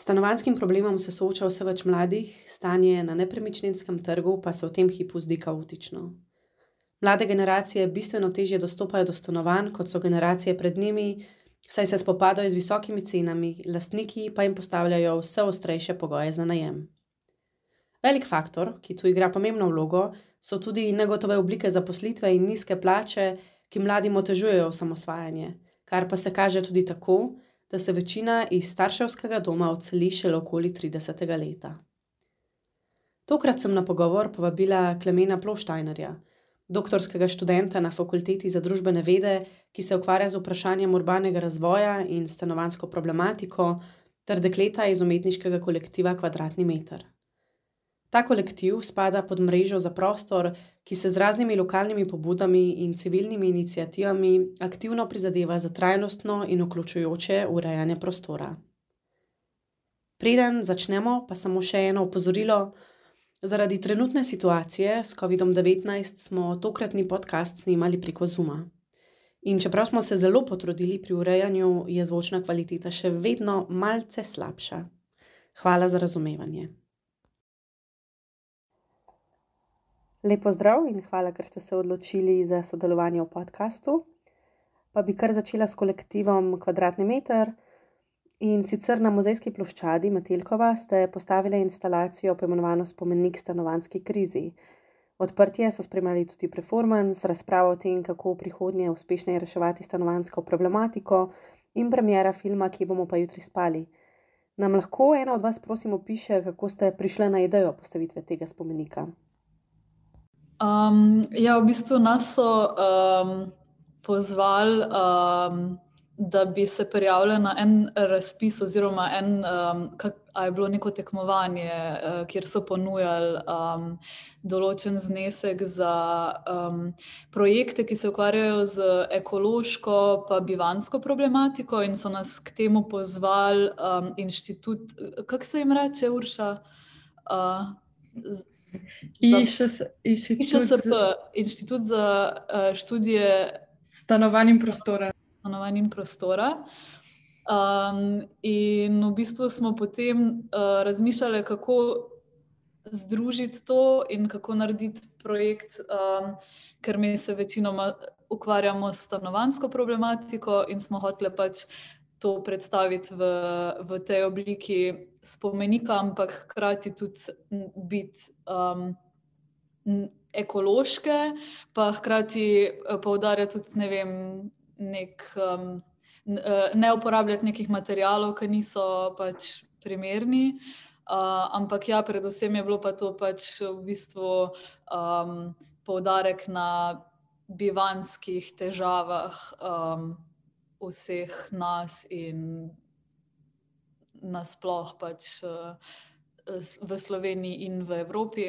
stanovanskim problemom se sooča vse več mladih, stanje na nepremičninskem trgu pa se v tem hipu zdi kaotično. Mlade generacije bistveno težje dostopajo do stanovanj, kot so generacije pred njimi, saj se spopadajo z visokimi cenami, lastniki pa jim postavljajo vse ostrejše pogoje za najem. Velik faktor, ki tu igra pomembno vlogo, so tudi negotove oblike zaposlitve in nizke plače, ki mladim otežujejo osamosvajanje, kar pa se kaže tudi tako, da se večina iz starševskega doma odseli šele okoli 30. leta. Tokrat sem na pogovor povabila Klemena Ploštajnerja, doktorskega študenta na fakulteti za družbene vede, ki se ukvarja z vprašanjem urbanega razvoja in stanovansko problematiko, ter dekleta iz umetniškega kolektiva Kvadratni meter. Ta kolektiv spada pod mrežo za prostor, ki se z raznimi lokalnimi pobudami in civilnimi inicijativami aktivno prizadeva za trajnostno in vključujoče urejanje prostora. Preden začnemo, pa samo še eno opozorilo. Zaradi trenutne situacije s COVID-19 smo tokratni podcast snimali preko Zuma. In čeprav smo se zelo potrudili pri urejanju, je zvočna kvaliteta še vedno malce slabša. Hvala za razumevanje. Lepo zdrav in hvala, ker ste se odločili za sodelovanje v podkastu. Pa bi kar začela s kolektivom Kvadratni meter. In sicer na muzejski ploščadi Metelkova ste postavili instalacijo poimenovano Spomenik stanovanski krizi. Odprtje so spremljali tudi performance, razpravo o tem, kako v prihodnje uspešneje reševati stanovansko problematiko, in premjera filma, ki bomo pa jutri spali. Nam lahko ena od vas, prosim, opiše, kako ste prišli na idejo postavitve tega spomenika? Um, ja, v bistvu nas so um, pozvali, um, da bi se prijavili na en razpis, oziroma en, um, kak, je bilo neko tekmovanje, uh, kjer so ponujali um, določen znesek za um, projekte, ki se ukvarjajo z ekološko in bivansko problematiko, in so nas k temu pozvali um, inštitut, kako se jim reče, Urša. Uh, IŠSP, Inštitut za uh, študije stanovanj in prostora. Stanovanj in prostora. Um, in v bistvu smo potem uh, razmišljali, kako združiti to in kako narediti projekt, um, ker mi se večinoma ukvarjamo s stanovansko problematiko in smo hoteli pač to predstaviti v, v tej obliki spomenika, ampak hkrati tudi biti um, ekološke, pa hkrati eh, poudarjati tudi ne vem, nek, um, ne uporabljati nekih materijalov, ki niso pač primerni. Uh, ampak ja, predvsem je bilo pa to pač v bistvu um, poudarek na bivanskih težavah um, vseh nas in nasploh pač uh, v Sloveniji in v Evropi.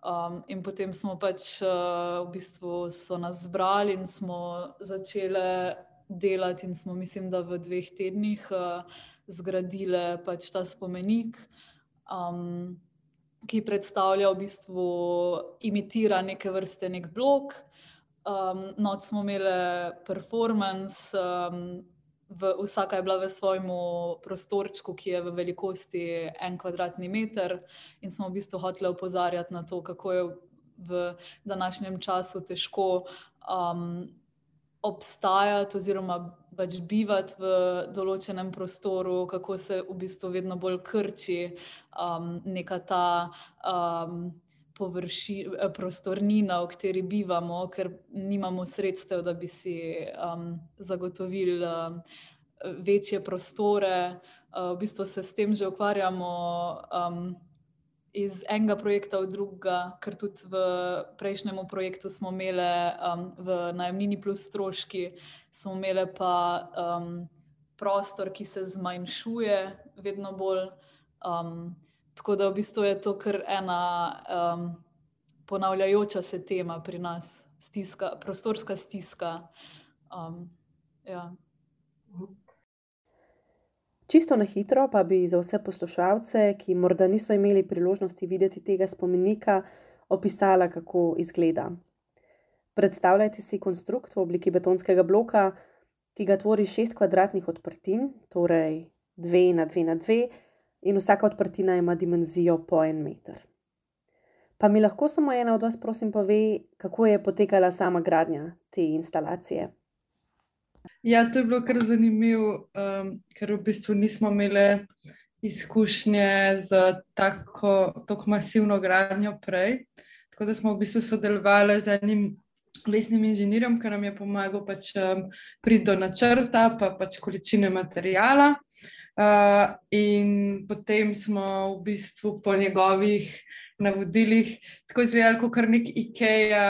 Um, in potem smo pač uh, v bistvu so nas zbrali in smo začeli delati, in smo, mislim, da v dveh tednih uh, zgradili pač ta spomenik, um, ki predstavlja v bistvu imitira neke vrste nek blok. Um, no, smo imeli performance. Um, v, vsaka je bila v svojem prostorčku, ki je v velikosti en kvadratni meter, in smo v bistvu hoteli opozarjati na to, kako je v današnjem času težko um, obstajati oziroma pač bivati v določenem prostoru, kako se v bistvu vedno bolj krči um, neka ta. Um, Površi, prostornina, v kateri bivamo, ker nimamo sredstev, da bi si um, zagotovili um, večje prostore. Uh, v bistvu se s tem že ukvarjamo um, iz enega projekta v drugega, ker tudi v prejšnjem projektu smo imeli um, v najemnini plus stroški, smo imeli pa um, prostor, ki se zmanjšuje, vedno bolj. Um, tako da v bistvu je to kar ena um, ponavljajoča se tema pri nas, stiska, prostorska stiska. Um, ja. Čisto na hitro pa bi za vse poslušalce, ki morda niso imeli priložnosti videti tega spomenika, opisala, kako izgleda. Predstavljajte si konstrukt v obliki betonskega bloka, ki ga tvori šest kvadratnih odprtin, torej dve na dve na dve, in vsaka odprtina ima dimenzijo po en meter. Pa mi lahko samo ena od vas, prosim, pove, kako je potekala sama gradnja te instalacije. Ja, to je bilo kar zanimivo, um, ker v bistvu nismo imeli izkušnje z tako, tako masivno gradnjo prej. Tako da smo v bistvu sodelovali z enim lesnim inženirjem, ki nam je pomagal pač, um, priti do načrta, pa pač količine materijala. Uh, in potem smo v bistvu po njegovih navodilih tako izvedeli, kot kar nek IKEA,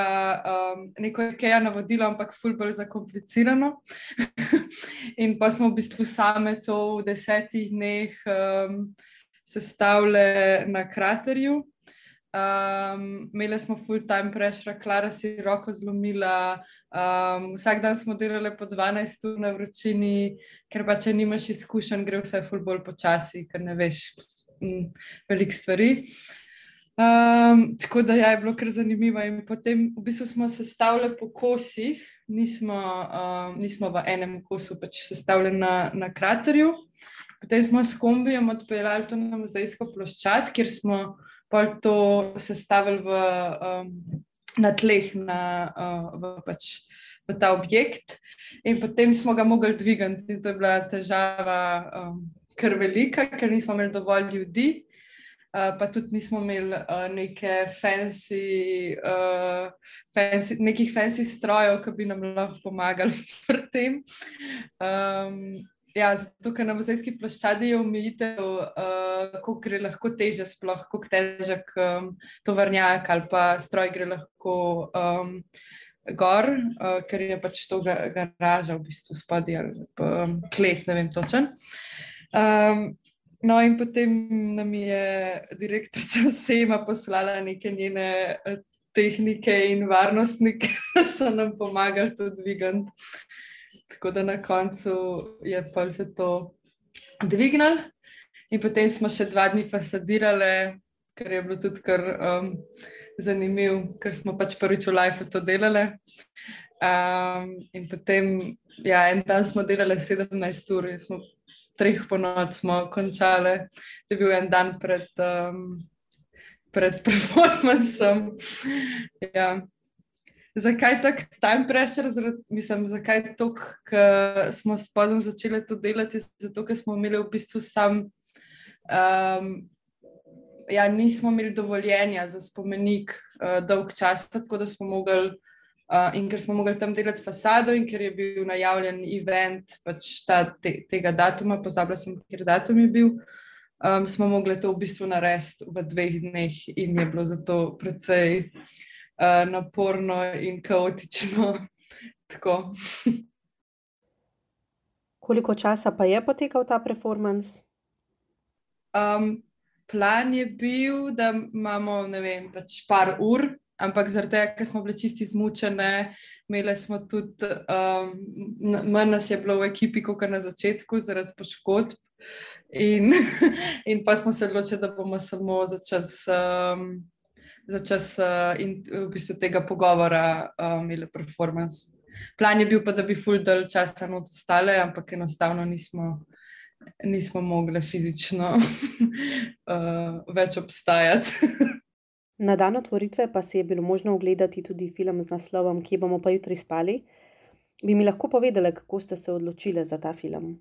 um, neko IKEA navodilo, ampak ful bolj zakomplicirano. in pa smo v bistvu same v desetih dneh um, sestavljali na kraterju. Um, imeli smo full time pressure, Klara si roko zlomila, um, vsak dan smo delali po 12 ur na vročini, ker pa če nimaš izkušenj, gre vse full bolj počasi, ker ne veš m, veliko stvari. Um, tako da ja, je bilo kar zanimivo. In potem v bistvu smo sestavljali po kosih, nismo, um, nismo v enem kosu, pač sestavljali na, na kraterju. Potem smo s kombijem odpeljali to na muzejsko ploščad, kjer smo pol to sestavili v, um, na tleh, na, uh, v, pač, v ta objekt, in potem smo ga mogli dvigati. In to je bila težava, um, ker velika, ker nismo imeli dovolj ljudi. Uh, pa tudi nismo imeli uh, neke fancy, uh, fancy, nekih fancy strojev, ki bi nam lahko pomagali pri tem. Um, Ja, zato, ker na muzejski ploščadi je omejitev, uh, kako gre lahko teže, sploh kako težek um, tovrnjak ali pa stroj gre lahko um, gor, uh, ker je pač to garaža v bistvu spodaj ali pa um, kleh, ne vem točen. Um, no in potem nam je direktorica Sema poslala neke njene uh, tehnike in varnostnike, da so nam pomagali to dvigati. Tako da na koncu je pa vse to dvignil, in potem smo še dva dni fasadirali, kar je bilo tudi kar um, zanimivo, ker smo pač prvič v Life to delali. Um, in potem, ja, en dan smo delali 17 ur, smo treh po noč smo končali, to je bil en dan pred, um, pred performancem. Ja. Zakaj tako time pressure, zaradi, mislim, zakaj to, ker smo spozno začeli to delati? Zato, ker smo imeli v bistvu sam, um, ja, nismo imeli dovoljenja za spomenik uh, dolg čas, tako da smo mogli, uh, in ker smo mogli tam delati fasado, in ker je bil najavljen event pač ta, te, tega datuma, pozabila sem, kjer datum je bil. Um, smo mogli to v bistvu narediti v dveh dneh, in je bilo zato precej uh, naporno in kaotično. Koliko časa pa je potekal ta performance? Um, plan je bil, da imamo vem, pač par ur, ampak zaradi tega, ker smo bili čisti izmučene, imeli smo tudi, um, manj nas je bilo v ekipi, kot na začetku, zaradi poškodb. In, in pa smo se odločili, da bomo samo za čas um, za čas uh, in v bistvu tega pogovora uh, imeli performance. Plan je bil pa, da bi full del časa not ostale, ampak enostavno nismo, nismo mogli fizično uh, več obstajati. Na dan otvoritve pa se je bilo možno ogledati tudi film z naslovom Kje bomo pa jutri spali. Bi mi lahko povedali, kako ste se odločili za ta film?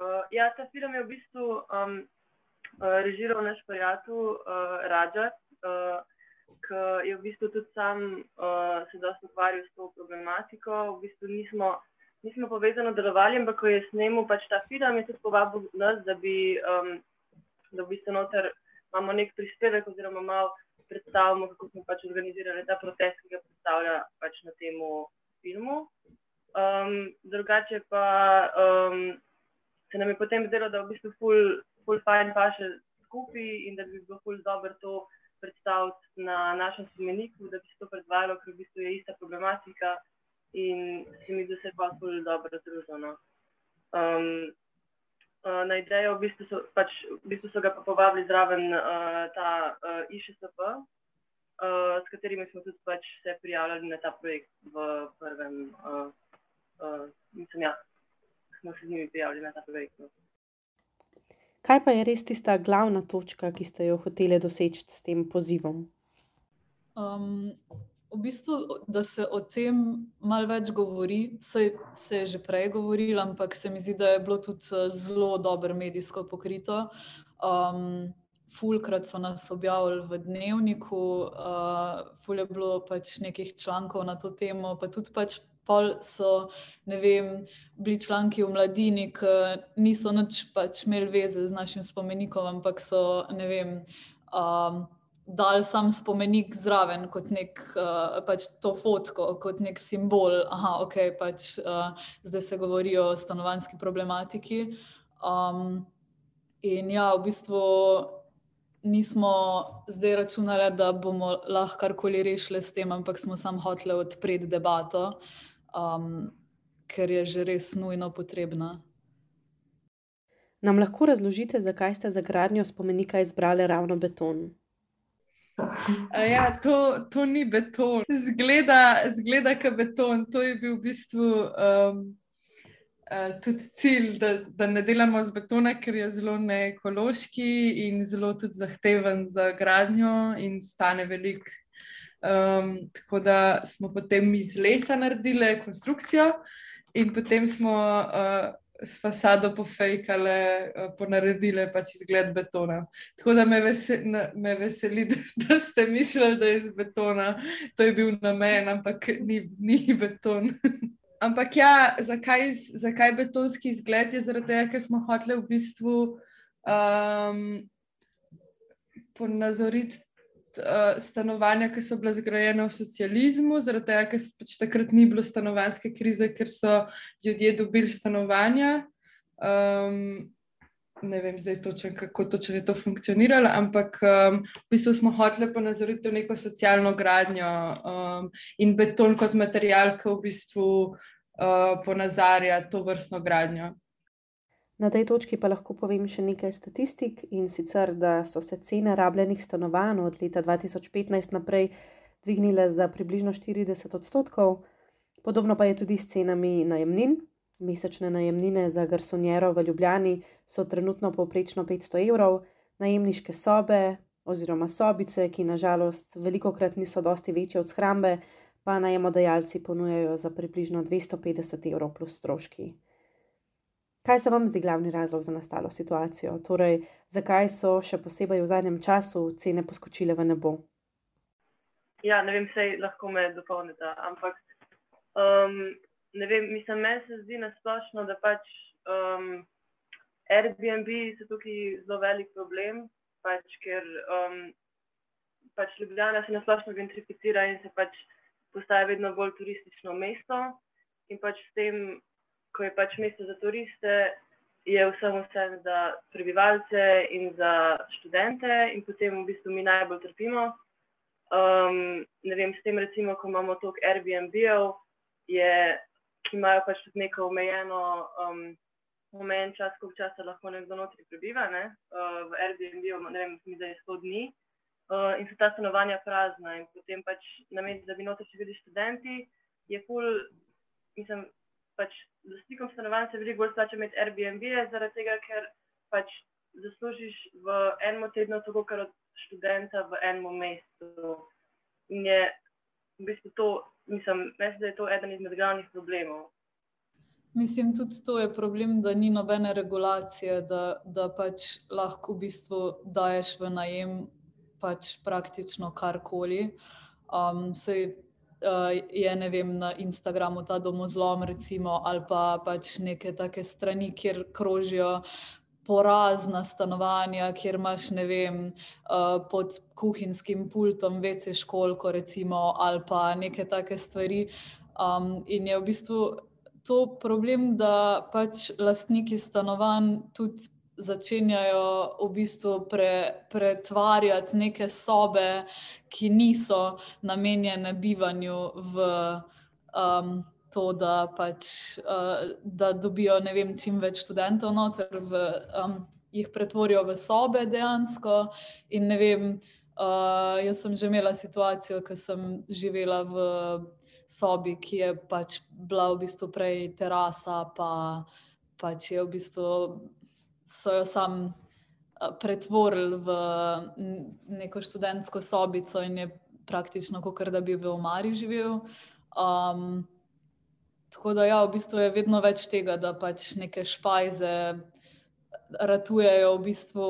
Uh, ja, ta film je v bistvu um, uh, režiral naš prijatelj uh, Raja, uh, ki je v bistvu tudi sam uh, se dosta ukvarjal s to problematiko. V bistvu nismo, nismo povezano delovali, ampak ko je snemal pač ta film, je tudi povabil nas, da bi um, v bistvu noter imamo nek prispevek oziroma malo predstavimo, kako smo pač organizirali ta protest, ki ga predstavlja pač na tem filmu. Um, drugače pa um, se nam je potem zdelo, da v bistvu ful, ful fajn pa še skupaj in da bi bilo ful dobro to predstaviti na našem spomeniku, da bi se to predvajalo, ker v bistvu je ista problematika in se mi zdi, da se pa zelo dobro združeno. Um, uh, na idejo v bistvu so, pač, v bistvu so ga pa povabili zraven uh, ta uh, IŠSP, uh, s katerimi smo tudi pač se prijavljali na ta projekt v prvem, uh, uh, mislim, ja, smo se z njimi prijavili na ta projekt. No. Kaj pa je res tista glavna točka, ki ste jo hoteli doseči s tem pozivom? Um, v bistvu, da se o tem malo več govori, se, se je že prej govorilo, ampak se mi zdi, da je bilo tudi eh, zelo dobro medijsko pokrito. Um, Fulkrat so nas objavili v dnevniku, uh, ful je bilo pač nekih člankov na to temo, pa tudi pač pol so, ne vem, bili članki v mladini, ki niso nič pač imeli veze z našim spomenikom, ampak so, ne vem, um, dali sam spomenik zraven kot nek, uh, pač to fotko, kot nek simbol, aha, ok, pač uh, zdaj se govori o stanovanski problematiki. Um, in ja, v bistvu. Nismo zdaj računali, da bomo lahko karkoli rešili s tem, ampak smo samo hoteli odpreti debato. Um, ker je že res nujno potrebna. Nam lahko razložite, zakaj ste za gradnjo spomenika izbrali ravno beton? Ja, to, to ni beton, zgleda, zgleda kot beton. To je bil v bistvu um, uh, tudi cilj, da, da ne delamo z betona, ker je zelo neekološki in zelo tudi zahteven za gradnjo in stane veliko Um, tako da smo potem iz lesa naredili konstrukcijo, in potem smo uh, s fasado pofejkali, uh, ponaredili pač izgled betona. Tako da me, vesel, na, me veseli, da, da ste mislili, da je iz betona. To je bil namen, ampak ni, ni beton. ampak ja, zakaj, zakaj betonski izgled? Je zaradi tega, ker smo hoteli v bistvu. Um, Ponazoriti uh, stanovanja, ki so bila zgrajena v socializmu, zaradi tega, ker pač takrat ni bilo stanovanske krize, ker so ljudje dobili stanovanja. Um, ne vem zdaj točno, kako točno je to funkcioniralo, ampak um, v bistvu smo hoteli ponazoriti neko socialno gradnjo um, in beton kot material, ki v bistvu uh, ponazarja to vrstno gradnjo. Na tej točki pa lahko povem še nekaj statistik in sicer, da so se cene rabljenih stanovanj od leta 2015 naprej dvignile za približno 40 odstotkov, podobno pa je tudi s cenami najemnin. Mesečne najemnine za garsonjero v Ljubljani so trenutno povprečno 500 evrov, najemniške sobe oziroma sobice, ki nažalost veliko krat niso dosti večje od shrambe, pa najemodajalci ponujajo za približno 250 evrov plus stroški. Kaj se vam zdi glavni razlog za nastalo situacijo? Torej, zakaj so še posebej v zadnjem času cene poskočile v nebo? Ja, ne vem, sej lahko me dopolnite, ampak um, ne vem, mislim, meni se zdi nasplošno, da pač um, Airbnb so tukaj zelo velik problem, pač, ker um, pač Ljubljana se nasplošno gentrificira in se pač postaja vedno bolj turistično mesto in pač s tem ko je pač mesto za turiste, je vsem vsem za prebivalce in za študente, in potem v bistvu mi najbolj trpimo. Um, ne vem, s tem, recimo, ko imamo toliko Airbnb-ov, ki imajo pač tudi neko omejeno, um, omejen čas, koliko časa lahko nekdo notri prebiva. Ne? Uh, v Airbnb-u, ne vem, mi zdaj 100 dni. Uh, in so ta stanovanja prazna, in potem pač na mestu, da bi notri še bili študenti, je pol, mislim, pač lastnikom stanovanj se veliko bolj splača imeti Airbnb, zaradi tega, ker pač zaslužiš v enem tednu toliko, kar od študenta v enem mestu. In je v bistvu to, mislim, mislim, da je to eden izmed glavnih problemov. Mislim, tudi to je problem, da ni nobene regulacije, da, da pač lahko v bistvu daješ v najem pač praktično karkoli. Um, uh, je vem, na Instagramu ta domozlom, recimo, ali pa pač neke take strani, kjer krožijo. Porazna stanovanja, kjer imaš vem, uh, pod kuhinjskim pultom vece školko, recimo, ali pa neke take stvari. Um, in je v bistvu to problem, da pač lastniki stanovanj tudi začenjajo v bistvu pre, pretvarjati neke sobe, ki niso namenjene bivanju v um, to, da, pač, uh, da dobijo vem, čim več študentov noter, v, um, jih pretvorijo v sobe dejansko. In ne vem, uh, jaz sem že imela situacijo, ko sem živela v. Sobi, ki je pač bila v bistvu prej terasa, pa pač je v bistvu so jo sam pretvorili v neko študentsko sobico in je praktično kot da bi v Omari živel. Um, tako da, ja, v bistvu je vedno več tega, da pač neke špajze ratujejo v bistvu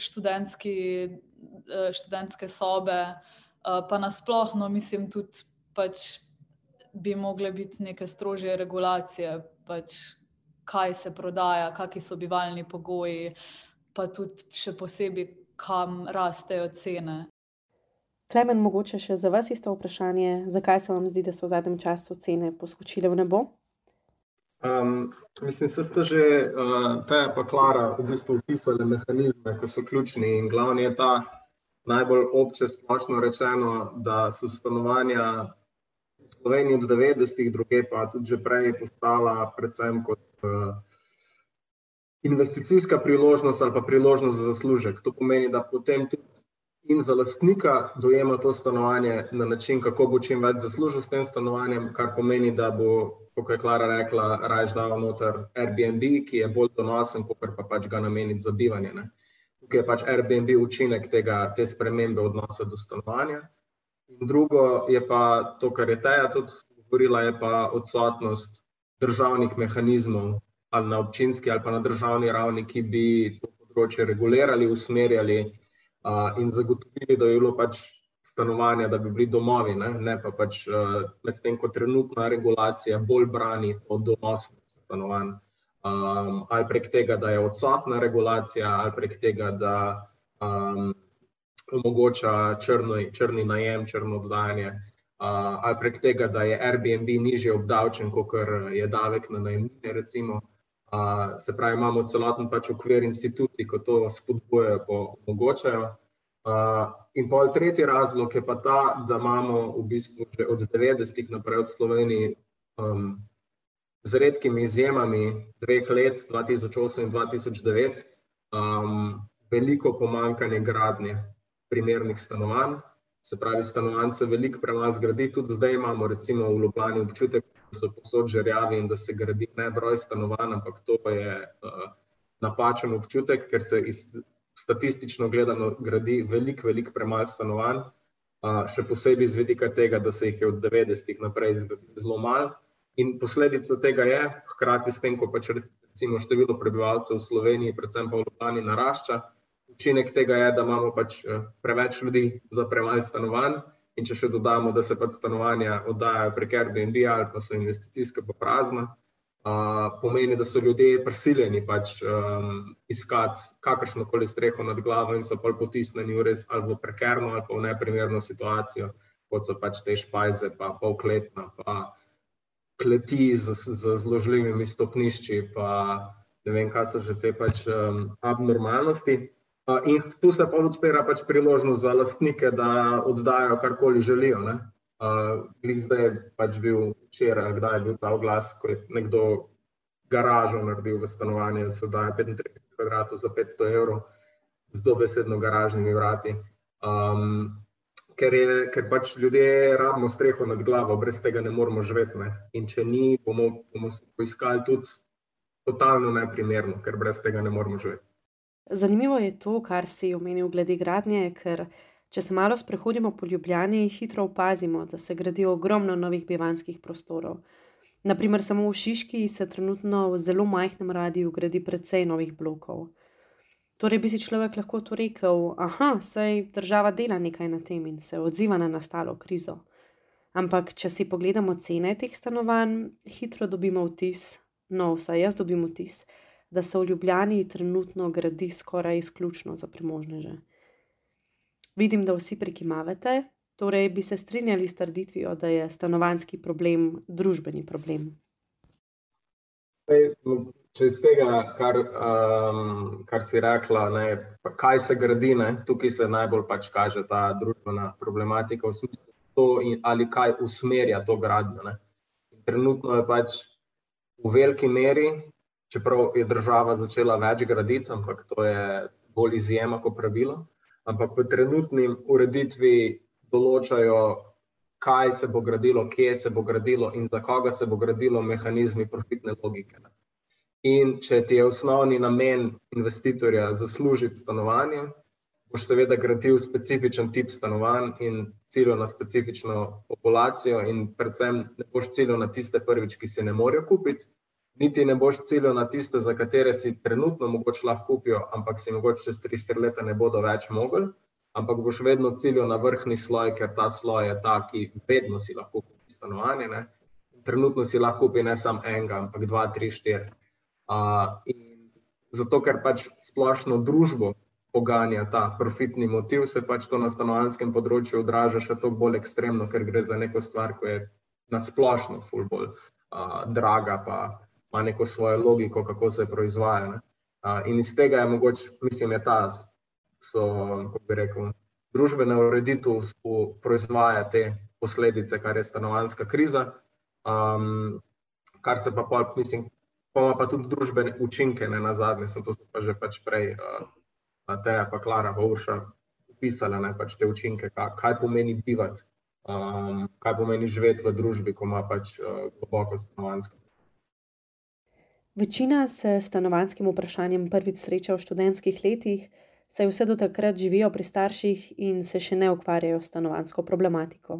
študentski, študentske sobe, pa nasplošno mislim tudi pač bi mogle biti neke strožje regulacije, pač kaj se prodaja, kakšni so bivalni pogoji, pa tudi še posebej, kam rastejo cene. Klemen, mogoče še za vas isto vprašanje, zakaj se vam zdi, da so v zadnjem času cene poskočile v nebo? Um, mislim, da ste že uh, te pa Klara v bistvu opisali mehanizme, ki so ključni in glavni je ta najbolj obče splošno rečeno, da so stanovanja Sloveniji od 90-ih, druge pa tudi že prej postala predvsem kot investicijska priložnost ali pa priložnost za zaslužek. To pomeni, da potem tudi in za lastnika dojema to stanovanje na način, kako bo čim več zaslužil s tem stanovanjem, kar pomeni, da bo, kot je Klara rekla, raje dal noter Airbnb, ki je bolj donosen, kot pa pač ga nameniti za bivanje. Ne. Tukaj je pač Airbnb učinek tega, te spremembe odnosa do stanovanja. In drugo je pa to, kar je Teja tudi govorila, je pa odsotnost državnih mehanizmov ali na občinski ali pa na državni ravni, ki bi to področje regulirali, usmerjali uh, in zagotovili, da je bilo pač stanovanja, da bi bili domovi, ne, ne pa pač uh, medtem, ko trenutna regulacija bolj brani od donosnosti stanovanj. Um, ali prek tega, da je odsotna regulacija, ali prek tega, da um, omogoča črni, črni najem, črno oddajanje, ali prek tega, da je Airbnb nižje obdavčen, kot je davek na najemnine. Uh, se pravi, imamo celoten pač okvir institucij, ki to spodbujajo, pa omogočajo. Uh, in pol tretji razlog je pa ta, da imamo v bistvu že od 90-ih naprej v Sloveniji, um, z redkimi izjemami, dveh let, 2008 in 2009, um, veliko pomankanje gradnje primernih stanovanj. Se pravi, stanovanj se veliko premalo zgradi, tudi zdaj imamo recimo v Ljubljani občutek, da so posod žerjavi in da se gradi ne broj stanovanj, ampak to je uh, napačen občutek, ker se iz, statistično gledano gradi veliko, veliko premalo stanovanj, uh, še posebej z vidika tega, da se jih je od 90-ih naprej zgradilo zelo malo. In posledica tega je, hkrati s tem, ko pač recimo število prebivalcev v Sloveniji, predvsem pa v Ljubljani, narašča, učinek tega je, da imamo pač eh, preveč ljudi za premalo stanovanj. In če še dodamo, da se pač stanovanja oddajajo prek Airbnb ali pa so investicijska pa prazna, uh, pomeni, da so ljudje prisiljeni pač um, iskati kakršno koli streho nad glavo in so pač potisnjeni v res ali v prekerno ali pa v neprimerno situacijo, kot so pač te špajze, pa polkletna, pa kleti z, z zložljivimi stopnišči, pa ne vem, kaj so že te pač um, abnormalnosti. In tu se pa odpira pač priložnost za lastnike, da oddajo karkoli želijo. Glede zdaj je pač bil včeraj, kdaj je bil ta oglas, ko je nekdo garažo naredil v stanovanju, da se daje 35 kvadratov za 500 evrov z dobesedno garažnimi vrati. Um, ker, je, ker pač ljudje rabimo streho nad glavo, brez tega ne moremo živeti. Ne? In če ni, bomo, bomo poiskali tudi totalno neprimerno, ker brez tega ne moremo živeti. Zanimivo je to, kar si omenil glede gradnje, ker če se malo sprehodimo po Ljubljani, hitro opazimo, da se gradi ogromno novih bivanskih prostorov. Naprimer, samo v Šiški se trenutno v zelo majhnem radiju gradi precej novih blokov. Torej bi si človek lahko to rekel, aha, saj država dela nekaj na tem in se odziva na nastalo krizo. Ampak, če si pogledamo cene teh stanovanj, hitro dobimo vtis, no, vsaj jaz dobim vtis, da se v Ljubljani trenutno gradi skoraj izključno za premožneže. Vidim, da vsi prikimavate, torej bi se strinjali s trditvijo, da je stanovanski problem družbeni problem. Če iz tega, kar, um, kar si rekla, ne, kaj se gradi, ne, tukaj se najbolj pač kaže ta družbena problematika, v smislu, to, ali kaj usmerja to gradnjo. Trenutno je pač v veliki meri čeprav je država začela več graditi, ampak to je bolj izjema kot pravilo. Ampak v trenutni ureditvi določajo, kaj se bo gradilo, kje se bo gradilo in za koga se bo gradilo, mehanizmi profitne logike. In če ti je osnovni namen investitorja zaslužiti stanovanje, boš seveda gradil specifičen tip stanovanj in ciljal na specifično populacijo, in predvsem ne boš ciljal na tiste prvič, ki si ne morejo kupiti, niti ne boš ciljal na tiste, za katere si trenutno mogoče lahko kupijo, ampak si mogoče čez 3-4 leta ne bodo več mogli. Ampak boš vedno ciljal na vrhni sloj, ker ta sloj je ta, ki vedno si lahko kupi stanovanje. Ne? Trenutno si lahko kupi ne samo enega, ampak dva, tri, štiri. Uh, zato, ker pač splošno družbo poganja ta profitni motiv, se pač to na stanovanskem področju odraža še toliko bolj ekstremno, ker gre za neko stvar, ki je na splošno, ful bolj uh, draga, pa ima neko svojo logiko, kako se proizvaja. Uh, in iz tega je mogoče, mislim, je ta, so, kako bi rekel, družbena ureditev proizvaja te posledice, kar je stanovanska kriza, um, kar se pa, pol, mislim, pa ima pa tudi družbene učinke, ne na zadnje, sem to pa že pač prej, uh, Teja pa Klara Vovša opisala, ne pač te učinke, kaj, kaj pomeni bivati. Um, kaj pomeni živeti v družbi, ko ima pač uh, globoko stanovansko Večina se s stanovanskim vprašanjem prvič sreča v študentskih letih, saj vse do takrat živijo pri starših in se še ne ukvarjajo s stanovansko problematiko.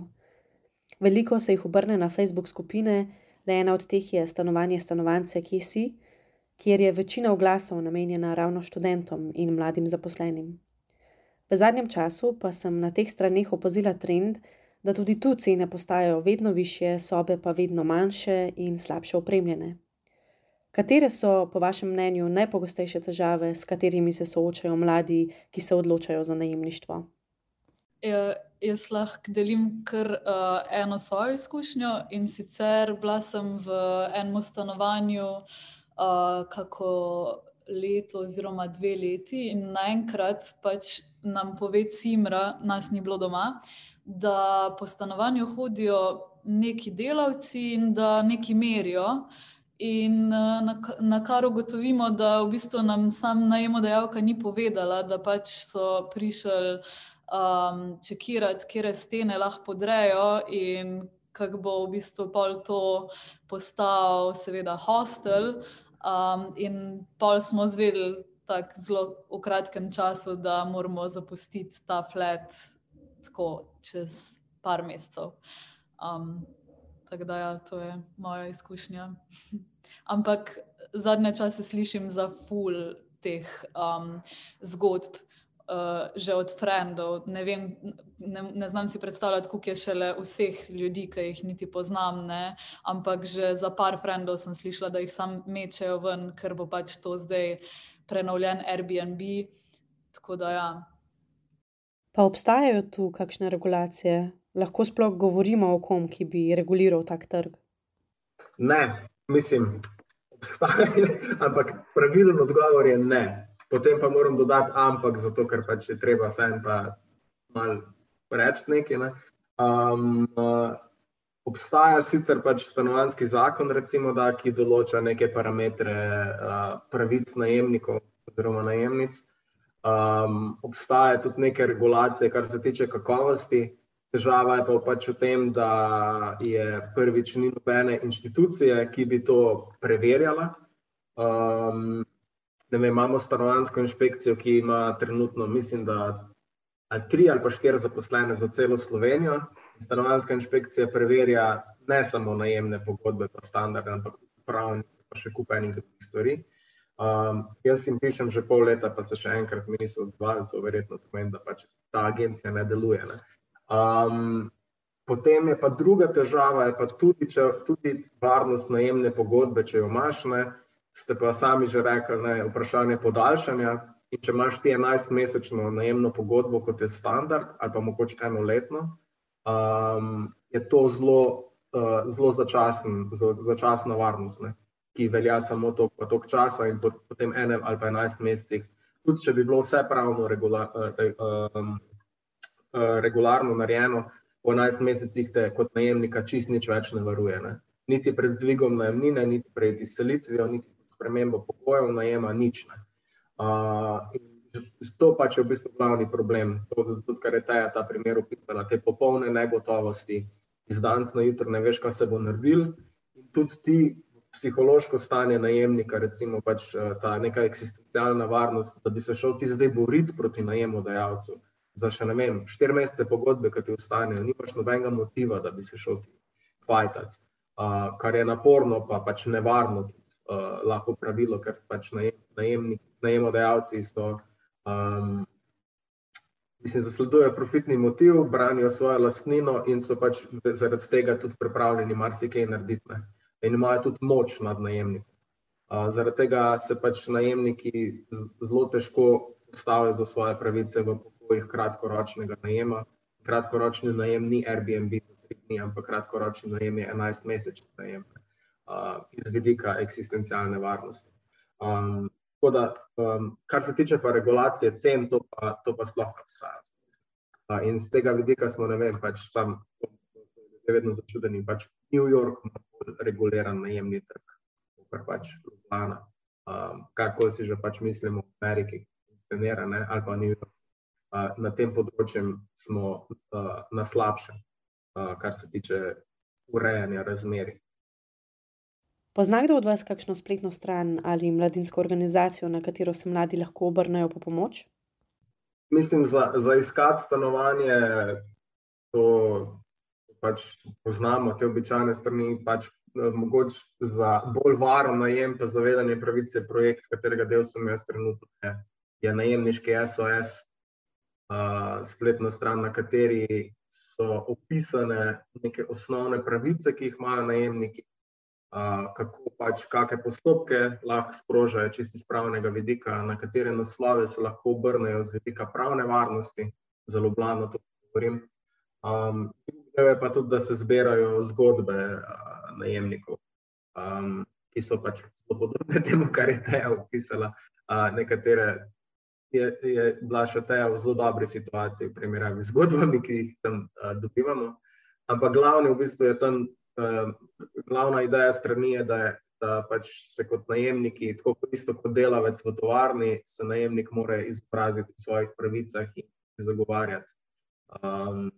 Veliko se jih obrne na Facebook skupine, le ena od teh je stanovanje stanovance, ki si, kjer je večina oglasov namenjena ravno študentom in mladim zaposlenim. V zadnjem času pa sem na teh straneh opazila trend, da tudi tu cene postajajo vedno više, sobe pa vedno manjše in slabše opremljene. Katere so, po vašem mnenju, najpogostejše težave, s katerimi se soočajo mladi, ki se odločajo za najemništvo? Ja, jaz lahko delim kar uh, eno svojo izkušnjo. In sicer bila sem v enem stanovanju, uh, kako leto, oziroma dve leti, in naenkrat pač nam pove Cimra, nas ni bilo doma, da po stanovanju hodijo neki delavci in da neki merijo. In eh, na, na kar ugotovimo, da v bistvu nam sam najemodajalka ni povedala, da pač so prišli um, čekirati, kje stene lahko podrejo in kako bo v bistvu pol to postal, seveda, hostel. Um, in pol smo zvedeli tako zelo v kratkem času, da moramo zapustiti ta flat tako čez par mesecev. Um, Tako da, ja, to je moja izkušnja. Ampak zadnje čase slišim za ful teh um, zgodb, uh, že od frendov. Ne, vem, ne, ne znam si predstavljati, koliko je šele vseh ljudi, ki jih niti poznam. Ne? Ampak že za par frendov sem slišala, da jih sam mečejo ven, ker bo pač to zdaj prenovljen Airbnb. Tako da, ja. Pa obstajajo tu kakšne regulacije? lahko sploh govorimo o kom, ki bi reguliral tak trg? Ne, mislim, obstaja, ampak pravilen odgovor je ne. Potem pa moram dodati ampak, zato ker pač je treba vsem pa malo reči nekaj. Ne. Um, obstaja sicer pač stanovanski zakon, recimo, da, ki določa neke parametre uh, pravic najemnikov oziroma najemnic. Um, obstaja tudi neke regulacije, kar se tiče kakovosti. Težava je pa pač v tem, da je prvič ni nobene inštitucije, ki bi to preverjala. Um, vem, imamo stanovansko inšpekcijo, ki ima trenutno, mislim, da ali tri ali pa štiri zaposlene za celo Slovenijo. Stanovanska inšpekcija preverja ne samo najemne pogodbe, pa standarde, ampak tudi pravne, pa še kup enih drugih stvari. Um, jaz jim pišem že pol leta, pa se še enkrat mi niso odzvali, to verjetno pomeni, da pač ta agencija ne deluje. Ne. Um, potem je pa druga težava, je pa tudi, če, tudi varnost najemne pogodbe, če jo imaš, ne, ste pa sami že rekli, ne, vprašanje podaljšanja. In če imaš ti 11-mesečno najemno pogodbo, kot je standard, ali pa mogoče enoletno, um, je to zelo, uh, zelo začasen, začasna varnost, ne, ki velja samo toliko časa in potem enem ali pa 11 mesecih. Tudi če bi bilo vse pravno regularno. Uh, um, regularno narejeno, po 11 mesecih te kot najemnika čist nič več ne varuje. Ne. Niti pred dvigom najemnine, niti pred izselitvijo, niti spremembo pogojev najema, nič ne. Uh, to pač je v bistvu glavni problem. To tudi, kar je ta, ta primer opisala, te popolne negotovosti, iz danes na jutro ne veš, kaj se bo naredil. In tudi ti psihološko stanje najemnika, recimo pač ta neka eksistencialna varnost, da bi se šel ti zdaj boriti proti najemodajalcu za še ne vem, štiri mesece pogodbe, ki ti ostanejo, ni pač nobenega motiva, da bi se šel ti fajtati. Uh, kar je naporno, pa pač nevarno, tudi, uh, lahko pravilo, ker pač najem, najemodajalci so. Um, Mislim, zasledujejo profitni motiv, branijo svojo lastnino in so pač zaradi tega tudi pripravljeni marsikaj narediti. Ne. In imajo tudi moč nad najemniki. Zaradi tega se pač najemniki zelo težko postavijo za svoje pravice v pogojih kratkoročnega najema. Kratkoročni najem ni Airbnb za tri dni, ampak kratkoročni najem je 11-mesečni najem uh, iz vidika eksistencialne varnosti. Um, da, um, kar se tiče pa regulacije cen, to pa, to pa sploh ne obstaja. Uh, in z tega vidika smo, ne vem, pač sam vedno začudeni. Pač New York ima bolj reguliran najemni trg, kot pač Ljubljana. Um, Karkoli si že pač mislimo v Ameriki, funkcionira, ne? ali pa New York na tem področju smo na slabšem, kar se tiče urejanja razmeri. Pozna kdo od vas kakšno spletno stran ali mladinsko organizacijo, na katero se mladi lahko obrnejo po pomoč? Mislim, za, za iskati stanovanje, to pač poznamo, te običajne strani. Pač, mogoče za bolj varen najem, pa zavedanje pravice, projekt, katerega del sem jaz trenutno, je, je najemniški SOS, spletna stran, na kateri so opisane neke osnovne pravice, ki jih imajo najemniki, uh, kako pač, kakšne postopke lahko sprožajo čisti iz pravnega vidika, na katere naslove se lahko obrnejo z vidika pravne varnosti, zelo blano to govorim. Um, je pa tudi, da se zbirajo zgodbe uh, najemnikov, um, ki so pač podobne temu, kar je Teja opisala. Uh, nekatere je, je bila še teja v zelo dobri situaciji, v primerjavi z zgodbami, ki jih tam uh, dobivamo. Ampak glavni v bistvu tam, uh, glavna ideja strani je, da, je, da pač se kot najemniki, tako isto kot delavec v tovarni, se najemnik mora izobraziti v svojih pravicah in zagovarjati. Um,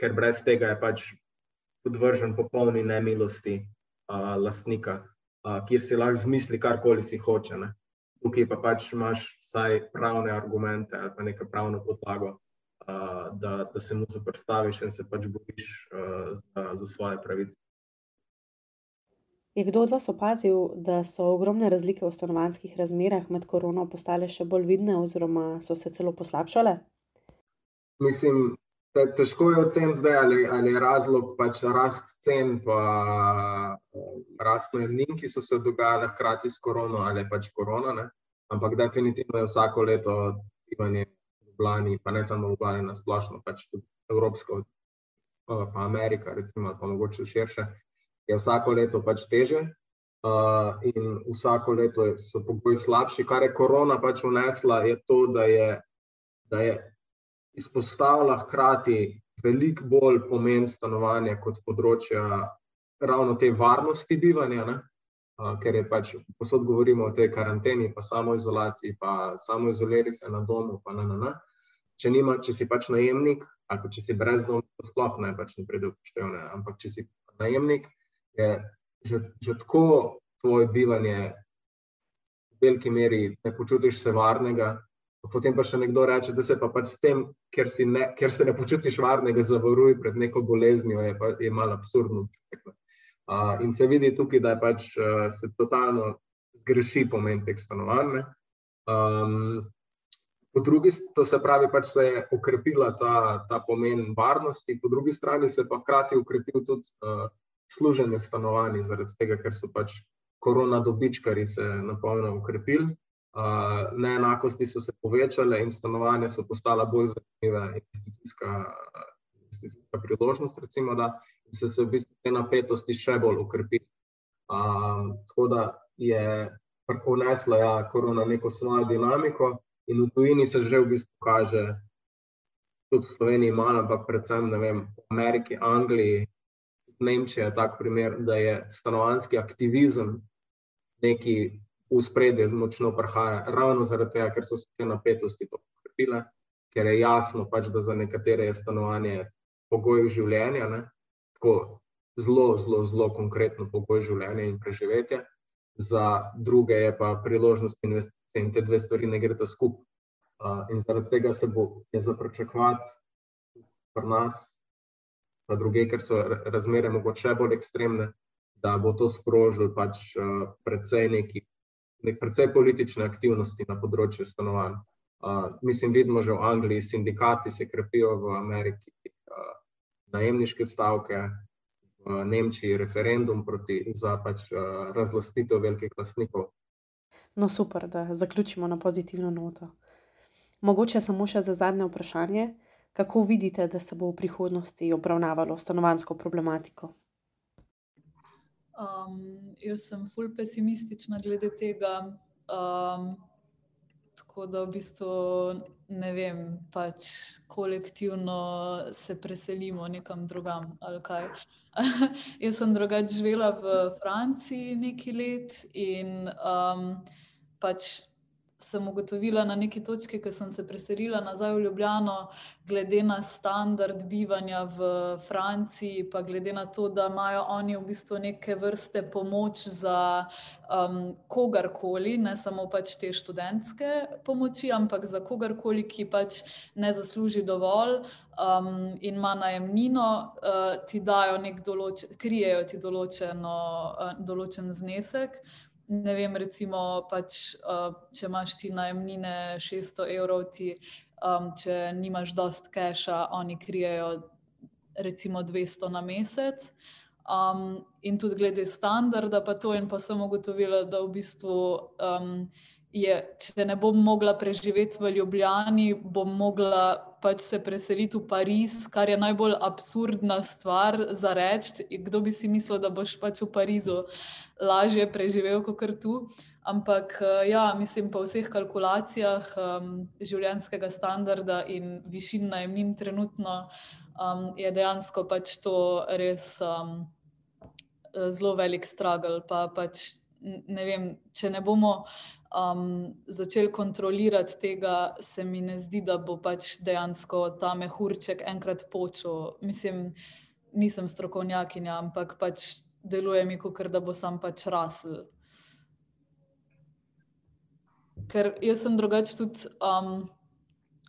ker brez tega je pač podvržen popolni nemilosti uh, lastnika, uh, kjer si lahko zmisli karkoli si hoče. Ne tukaj pa pač imaš vsaj pravne argumente ali pa neko pravno podlago, uh, da, da se mu zaprstaviš in se pač boriš uh, za, za svoje pravice. Je kdo od vas opazil, da so ogromne razlike v stanovanjskih razmerah med korono postale še bolj vidne, oziroma so se celo poslabšale? Mislim, težko je oceniti zdaj, ali, ali je razlog pač rast cen, pa rast najemnin, ki so se dogajale hkrati s korono, ali pač korona. Ne? Ampak definitivno je vsako leto bivanje v Ljubljani, pa ne samo v Ljubljani, na splošno, pač tudi Evropsko, pa Amerika, recimo, ali pa mogoče širše, je vsako leto pač teže. Uh, in vsako leto so pogoji slabši. Kar je korona pač vnesla, je to, da je, da je izpostavila hkrati veliko bolj pomen stanovanja kot področja ravno te varnosti bivanja, uh, ker je pač posod govorimo o tej karanteni, pa samo izolaciji, pa samo izoliri se na domu. Na, na, na. Če, nima, če si pač najemnik, ali če si brez doma, sploh ne, pač ne pride upoštevne. Ampak če si najemnik, je že, že tako tvoje bivanje v veliki meri ne počutiš se varnega, Potem pa še nekdo reče, da se pa pač s tem, ker, ne, ker se ne počutiš varnega, zavaruj pred neko boleznijo, je, pa, je malo absurdno. Uh, in se vidi tukaj, da pač, uh, se totalno zgreši pomen teh stanovanj. Um, po drugi strani, se pravi, pač se je okrepila ta, ta pomen varnosti, po drugi strani se pa hkrati okrepil tudi uh, služenje stanovanj, zaradi tega, ker so pač korona dobičkari se napolno ukrepili neenakosti so se povečale in stanovanja so postala bolj zanimiva investicijska, investicijska priložnost, recimo, da se, se v bistvu te napetosti še bolj ukrepile. Tako da je unesla ja, korona neko svojo dinamiko in v tujini se že v bistvu kaže, tudi v Sloveniji malo, ampak predvsem v Ameriki, Angliji, Nemčija je tak primer, da je stanovanski aktivizem neki v spredje močno prihaja, ravno zaradi tega, ker so se te napetosti pokrepile, ker je jasno, pač, da za nekatere je stanovanje pogoj življenja, ne? tako zelo, zelo, zelo konkretno pogoj življenja in preživetja. za druge je pa priložnost investicij in te dve stvari ne greta skupaj. Uh, in zaradi tega se bo je za pričakovati pri nas, pa druge, ker so razmere mogoče bolj ekstremne, da bo to sprožil pač uh, predvsej neki, nek predvsej politične aktivnosti na področju stanovanj. Uh, mislim, vidimo že v Angliji, sindikati se krepijo v Ameriki, uh, najemniške stavke, v Nemčiji referendum proti, za pač, uh, razlastitev velikih lastnikov. No, super, da zaključimo na pozitivno noto. Mogoče samo še za zadnje vprašanje, kako vidite, da se bo v prihodnosti obravnavalo stanovansko problematiko? Um, jaz sem fulj pesimistična glede tega. Um, tako da v bistvu ne vem, pač kolektivno se preselimo nekam drugam ali kaj. Jaz sem drugače živela v Franciji nekaj let in um, pač sem ugotovila na neki točki, ko sem se preselila nazaj v Ljubljano, glede na standard bivanja v Franciji, pa glede na to, da imajo oni v bistvu neke vrste pomoč za um, kogarkoli, ne samo pač te študentske pomoči, ampak za kogarkoli, ki pač ne zasluži dovolj. Um, in ima najemnino, uh, ti dajo nek določen, krijejo ti določeno, uh, določen znesek, ne vem, recimo, pač, uh, če imaš ti najemnine 600 evrov, ti, um, če nimaš dost keša, oni krijejo recimo 200 na mesec. Um, in tudi glede standarda, pa to in pa sem ugotovila, da v bistvu. Um, Je, če ne bom mogla preživeti v Ljubljani, bom mogla pač se preseliti v Pariz, kar je najbolj absurdna stvar za reči. Kdo bi si mislil, da boš pač v Parizu lažje preživel kot tu. Ampak, eh, ja, mislim, po vseh kalkulacijah um, življenjskega standarda in višin najemnin, trenutno um, je dejansko pač to res um, zelo velik struggle. Pa pač, ne vem, če ne bomo um, začeli kontrolirati tega, se mi ne zdi, da bo pač dejansko ta mehurček enkrat počel. Mislim, nisem strokovnjakinja, ampak pač deluje mi, kot da bo sam pač rasel. Ker jaz sem drugače tudi um,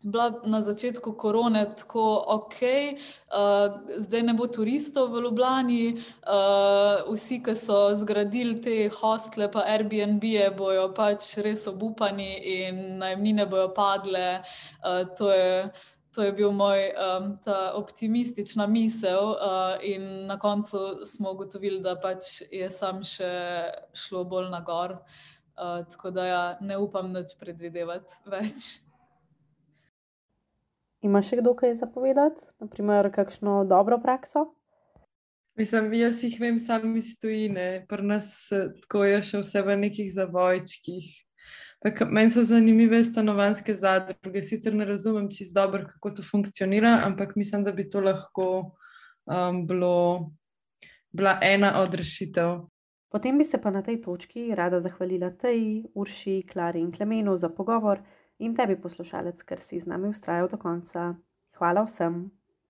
bila na začetku korone tako ok, uh, zdaj ne bo turistov v Ljubljani, uh, vsi, ki so zgradili te hostle, pa Airbnb, bojo pač res obupani in najemnine bojo padle. Uh, to je to je bil moj um, optimistična misel, uh, in na koncu smo ugotovili, da pač je sam še šlo bolj na gor. Uh, tako da ja, ne upam več predvidevati več. Ima še kdo kaj zapovedati, naprimer, kakšno dobro prakso? Mislim, jaz jih vem, sami stojine, pri nas tako je še vse v nekih zavojčkih. Meni so zanimive stanovanske zadruge. Sicer ne razumem čisto dobro, kako to funkcionira, ampak mislim, da bi to lahko um, bilo, bila ena od rešitev. Potem bi se pa na tej točki rada zahvalila Teji, Urši, Klari in Klemenu za pogovor in tebi, poslušalec, ker si z nami ustrajal do konca. Hvala vsem.